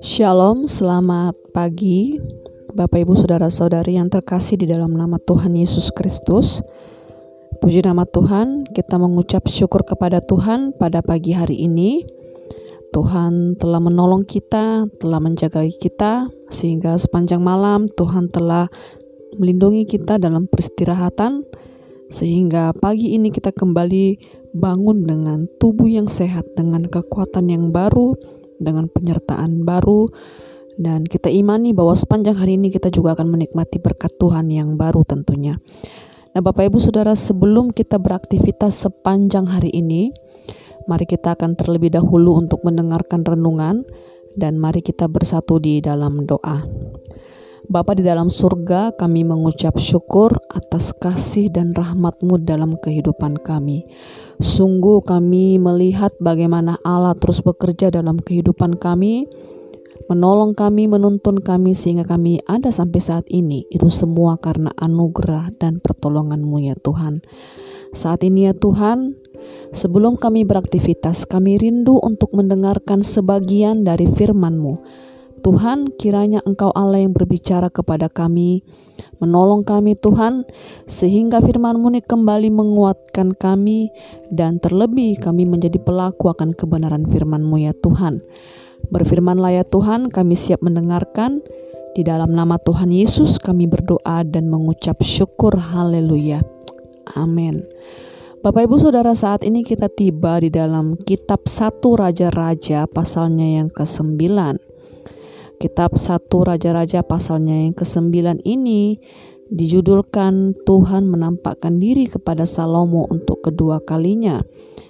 Shalom, selamat pagi Bapak Ibu Saudara-saudari yang terkasih di dalam nama Tuhan Yesus Kristus. Puji nama Tuhan, kita mengucap syukur kepada Tuhan pada pagi hari ini. Tuhan telah menolong kita, telah menjaga kita Sehingga sepanjang malam Tuhan telah melindungi kita dalam peristirahatan. Sehingga pagi ini kita kembali bangun dengan tubuh yang sehat, dengan kekuatan yang baru, dengan penyertaan baru dan kita imani bahwa sepanjang hari ini kita juga akan menikmati berkat Tuhan yang baru tentunya. Nah, Bapak Ibu Saudara, sebelum kita beraktivitas sepanjang hari ini, mari kita akan terlebih dahulu untuk mendengarkan renungan dan mari kita bersatu di dalam doa. Bapa di dalam surga, kami mengucap syukur atas kasih dan rahmat-Mu dalam kehidupan kami. Sungguh kami melihat bagaimana Allah terus bekerja dalam kehidupan kami, menolong kami, menuntun kami sehingga kami ada sampai saat ini. Itu semua karena anugerah dan pertolongan-Mu ya Tuhan. Saat ini ya Tuhan, sebelum kami beraktivitas, kami rindu untuk mendengarkan sebagian dari firman-Mu Tuhan, kiranya Engkau Allah yang berbicara kepada kami, menolong kami Tuhan, sehingga firman-Mu ini kembali menguatkan kami, dan terlebih kami menjadi pelaku akan kebenaran firman-Mu ya Tuhan. Berfirmanlah ya Tuhan, kami siap mendengarkan, di dalam nama Tuhan Yesus kami berdoa dan mengucap syukur haleluya. Amin. Bapak Ibu Saudara saat ini kita tiba di dalam kitab satu Raja-Raja pasalnya yang ke-9. Kitab 1 Raja-Raja pasalnya yang ke-9 ini dijudulkan Tuhan menampakkan diri kepada Salomo untuk kedua kalinya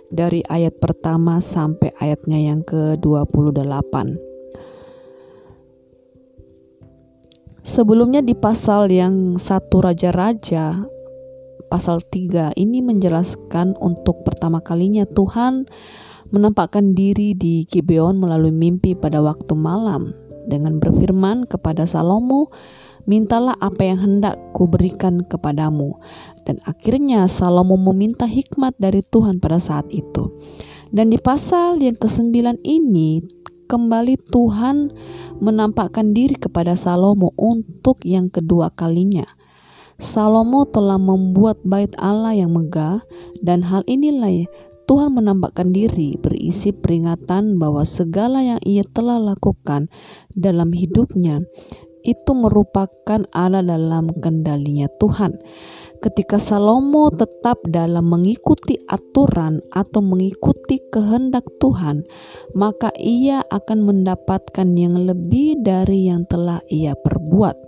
dari ayat pertama sampai ayatnya yang ke-28. Sebelumnya di pasal yang satu Raja-Raja pasal 3 ini menjelaskan untuk pertama kalinya Tuhan menampakkan diri di Gibeon melalui mimpi pada waktu malam dengan berfirman kepada Salomo, Mintalah apa yang hendak kuberikan kepadamu. Dan akhirnya Salomo meminta hikmat dari Tuhan pada saat itu. Dan di pasal yang kesembilan ini, kembali Tuhan menampakkan diri kepada Salomo untuk yang kedua kalinya. Salomo telah membuat bait Allah yang megah dan hal inilah Tuhan menampakkan diri berisi peringatan bahwa segala yang ia telah lakukan dalam hidupnya itu merupakan Allah dalam kendalinya Tuhan. Ketika Salomo tetap dalam mengikuti aturan atau mengikuti kehendak Tuhan, maka ia akan mendapatkan yang lebih dari yang telah ia perbuat.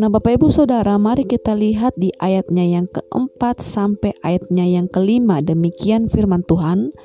Nah, Bapak Ibu Saudara, mari kita lihat di ayatnya yang keempat sampai ayatnya yang kelima. Demikian firman Tuhan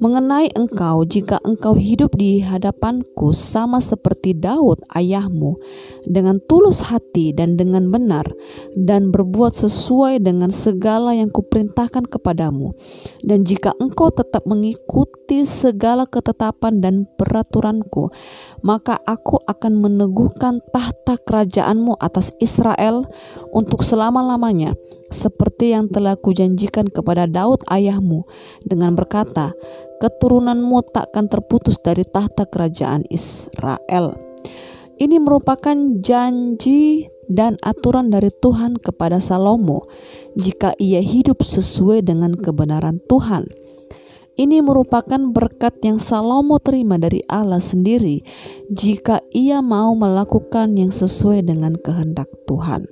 mengenai engkau jika engkau hidup di hadapanku sama seperti Daud ayahmu dengan tulus hati dan dengan benar dan berbuat sesuai dengan segala yang kuperintahkan kepadamu dan jika engkau tetap mengikuti segala ketetapan dan peraturanku maka aku akan meneguhkan tahta kerajaanmu atas Israel untuk selama-lamanya seperti yang telah kujanjikan kepada Daud ayahmu dengan berkata, keturunanmu takkan terputus dari tahta kerajaan Israel. Ini merupakan janji dan aturan dari Tuhan kepada Salomo jika ia hidup sesuai dengan kebenaran Tuhan. Ini merupakan berkat yang Salomo terima dari Allah sendiri jika ia mau melakukan yang sesuai dengan kehendak Tuhan.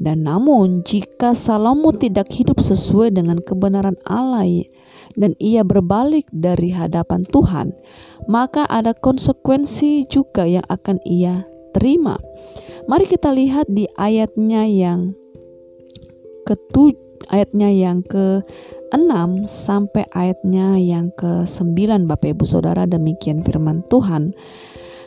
Dan namun jika Salomo tidak hidup sesuai dengan kebenaran Allah dan ia berbalik dari hadapan Tuhan, maka ada konsekuensi juga yang akan ia terima. Mari kita lihat di ayatnya yang ketujuh, ayatnya yang ke 6 sampai ayatnya yang ke-9 Bapak Ibu Saudara demikian firman Tuhan.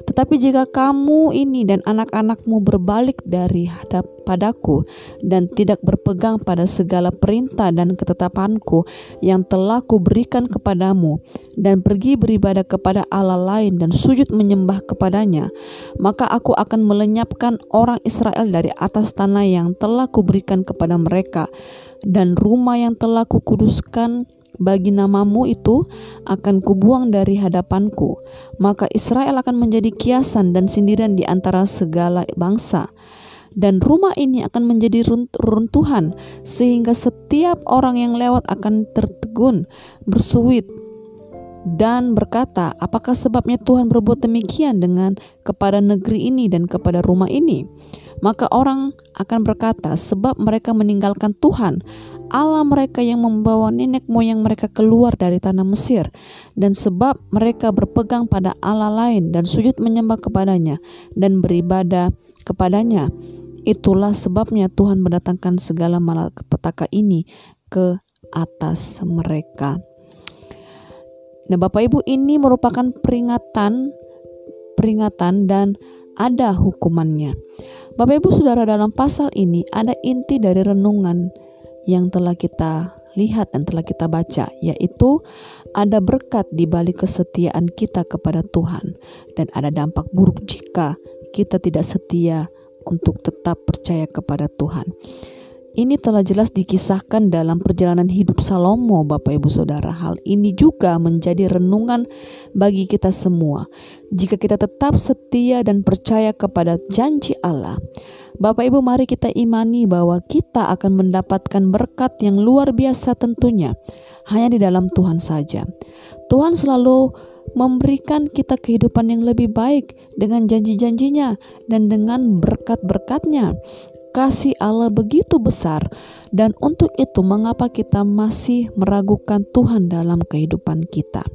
Tetapi jika kamu ini dan anak-anakmu berbalik dari hadap padaku dan tidak berpegang pada segala perintah dan ketetapanku yang telah kuberikan kepadamu dan pergi beribadah kepada Allah lain dan sujud menyembah kepadanya, maka aku akan melenyapkan orang Israel dari atas tanah yang telah kuberikan kepada mereka dan rumah yang telah kukuduskan bagi namamu itu akan kubuang dari hadapanku. Maka Israel akan menjadi kiasan dan sindiran di antara segala bangsa. Dan rumah ini akan menjadi runtuhan sehingga setiap orang yang lewat akan tertegun, bersuit, dan berkata, "Apakah sebabnya Tuhan berbuat demikian dengan kepada negeri ini dan kepada rumah ini?" Maka orang akan berkata, "Sebab mereka meninggalkan Tuhan, Allah mereka yang membawa nenek moyang mereka keluar dari tanah Mesir dan sebab mereka berpegang pada Allah lain dan sujud menyembah kepadanya dan beribadah kepadanya itulah sebabnya Tuhan mendatangkan segala malapetaka ini ke atas mereka Nah Bapak Ibu ini merupakan peringatan peringatan dan ada hukumannya Bapak Ibu Saudara dalam pasal ini ada inti dari renungan yang telah kita lihat dan telah kita baca, yaitu ada berkat di balik kesetiaan kita kepada Tuhan, dan ada dampak buruk jika kita tidak setia untuk tetap percaya kepada Tuhan. Ini telah jelas dikisahkan dalam perjalanan hidup Salomo, Bapak Ibu Saudara. Hal ini juga menjadi renungan bagi kita semua. Jika kita tetap setia dan percaya kepada janji Allah, Bapak Ibu mari kita imani bahwa kita akan mendapatkan berkat yang luar biasa tentunya hanya di dalam Tuhan saja. Tuhan selalu memberikan kita kehidupan yang lebih baik dengan janji-janjinya dan dengan berkat-berkatnya. Kasih Allah begitu besar dan untuk itu mengapa kita masih meragukan Tuhan dalam kehidupan kita.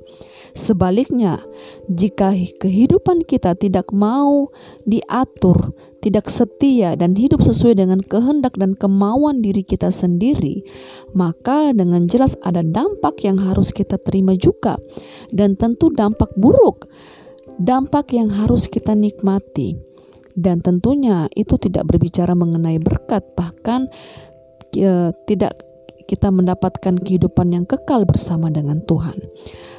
Sebaliknya, jika kehidupan kita tidak mau diatur, tidak setia, dan hidup sesuai dengan kehendak dan kemauan diri kita sendiri, maka dengan jelas ada dampak yang harus kita terima juga, dan tentu dampak buruk, dampak yang harus kita nikmati. Dan tentunya itu tidak berbicara mengenai berkat, bahkan e, tidak kita mendapatkan kehidupan yang kekal bersama dengan Tuhan.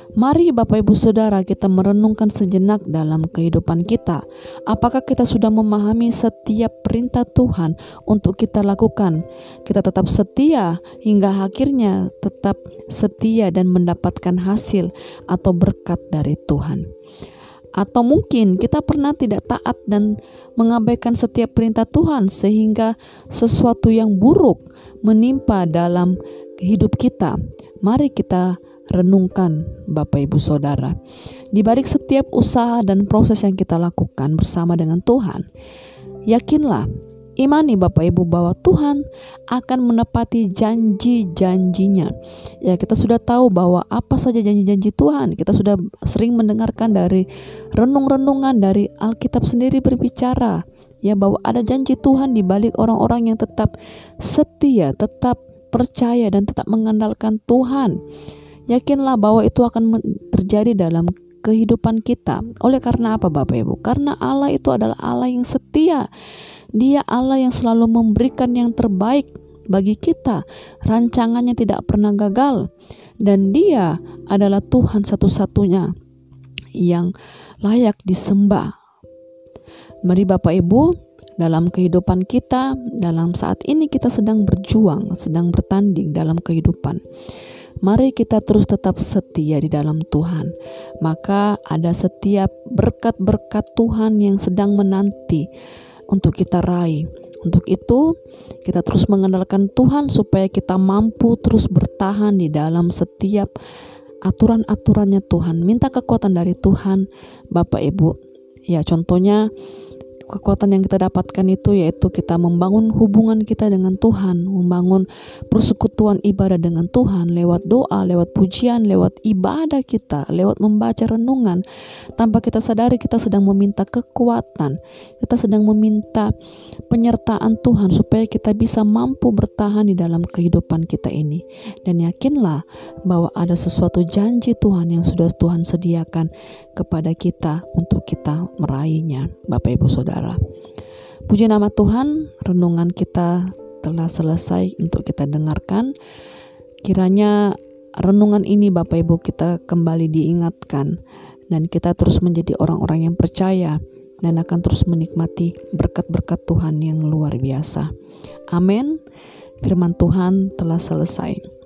Mari Bapak Ibu Saudara kita merenungkan sejenak dalam kehidupan kita. Apakah kita sudah memahami setiap perintah Tuhan untuk kita lakukan? Kita tetap setia hingga akhirnya tetap setia dan mendapatkan hasil atau berkat dari Tuhan. Atau mungkin kita pernah tidak taat dan mengabaikan setiap perintah Tuhan sehingga sesuatu yang buruk menimpa dalam hidup kita. Mari kita renungkan Bapak Ibu Saudara. Di balik setiap usaha dan proses yang kita lakukan bersama dengan Tuhan, yakinlah imani Bapak Ibu bahwa Tuhan akan menepati janji-janjinya. Ya, kita sudah tahu bahwa apa saja janji-janji Tuhan. Kita sudah sering mendengarkan dari renung-renungan dari Alkitab sendiri berbicara ya bahwa ada janji Tuhan di balik orang-orang yang tetap setia, tetap percaya dan tetap mengandalkan Tuhan. Yakinlah bahwa itu akan terjadi dalam kehidupan kita. Oleh karena apa Bapak Ibu? Karena Allah itu adalah Allah yang setia. Dia Allah yang selalu memberikan yang terbaik bagi kita. Rancangannya tidak pernah gagal. Dan dia adalah Tuhan satu-satunya yang layak disembah. Mari Bapak Ibu, dalam kehidupan kita, dalam saat ini kita sedang berjuang, sedang bertanding dalam kehidupan. Mari kita terus tetap setia di dalam Tuhan. Maka ada setiap berkat-berkat Tuhan yang sedang menanti untuk kita raih. Untuk itu, kita terus mengandalkan Tuhan supaya kita mampu terus bertahan di dalam setiap aturan-aturannya Tuhan. Minta kekuatan dari Tuhan, Bapak Ibu. Ya, contohnya kekuatan yang kita dapatkan itu yaitu kita membangun hubungan kita dengan Tuhan, membangun persekutuan ibadah dengan Tuhan lewat doa, lewat pujian, lewat ibadah kita, lewat membaca renungan. Tanpa kita sadari kita sedang meminta kekuatan, kita sedang meminta penyertaan Tuhan supaya kita bisa mampu bertahan di dalam kehidupan kita ini. Dan yakinlah bahwa ada sesuatu janji Tuhan yang sudah Tuhan sediakan kepada kita untuk kita meraihnya, Bapak Ibu Saudara. Puji nama Tuhan, renungan kita telah selesai untuk kita dengarkan. Kiranya renungan ini Bapak Ibu kita kembali diingatkan dan kita terus menjadi orang-orang yang percaya dan akan terus menikmati berkat-berkat Tuhan yang luar biasa. Amin. Firman Tuhan telah selesai.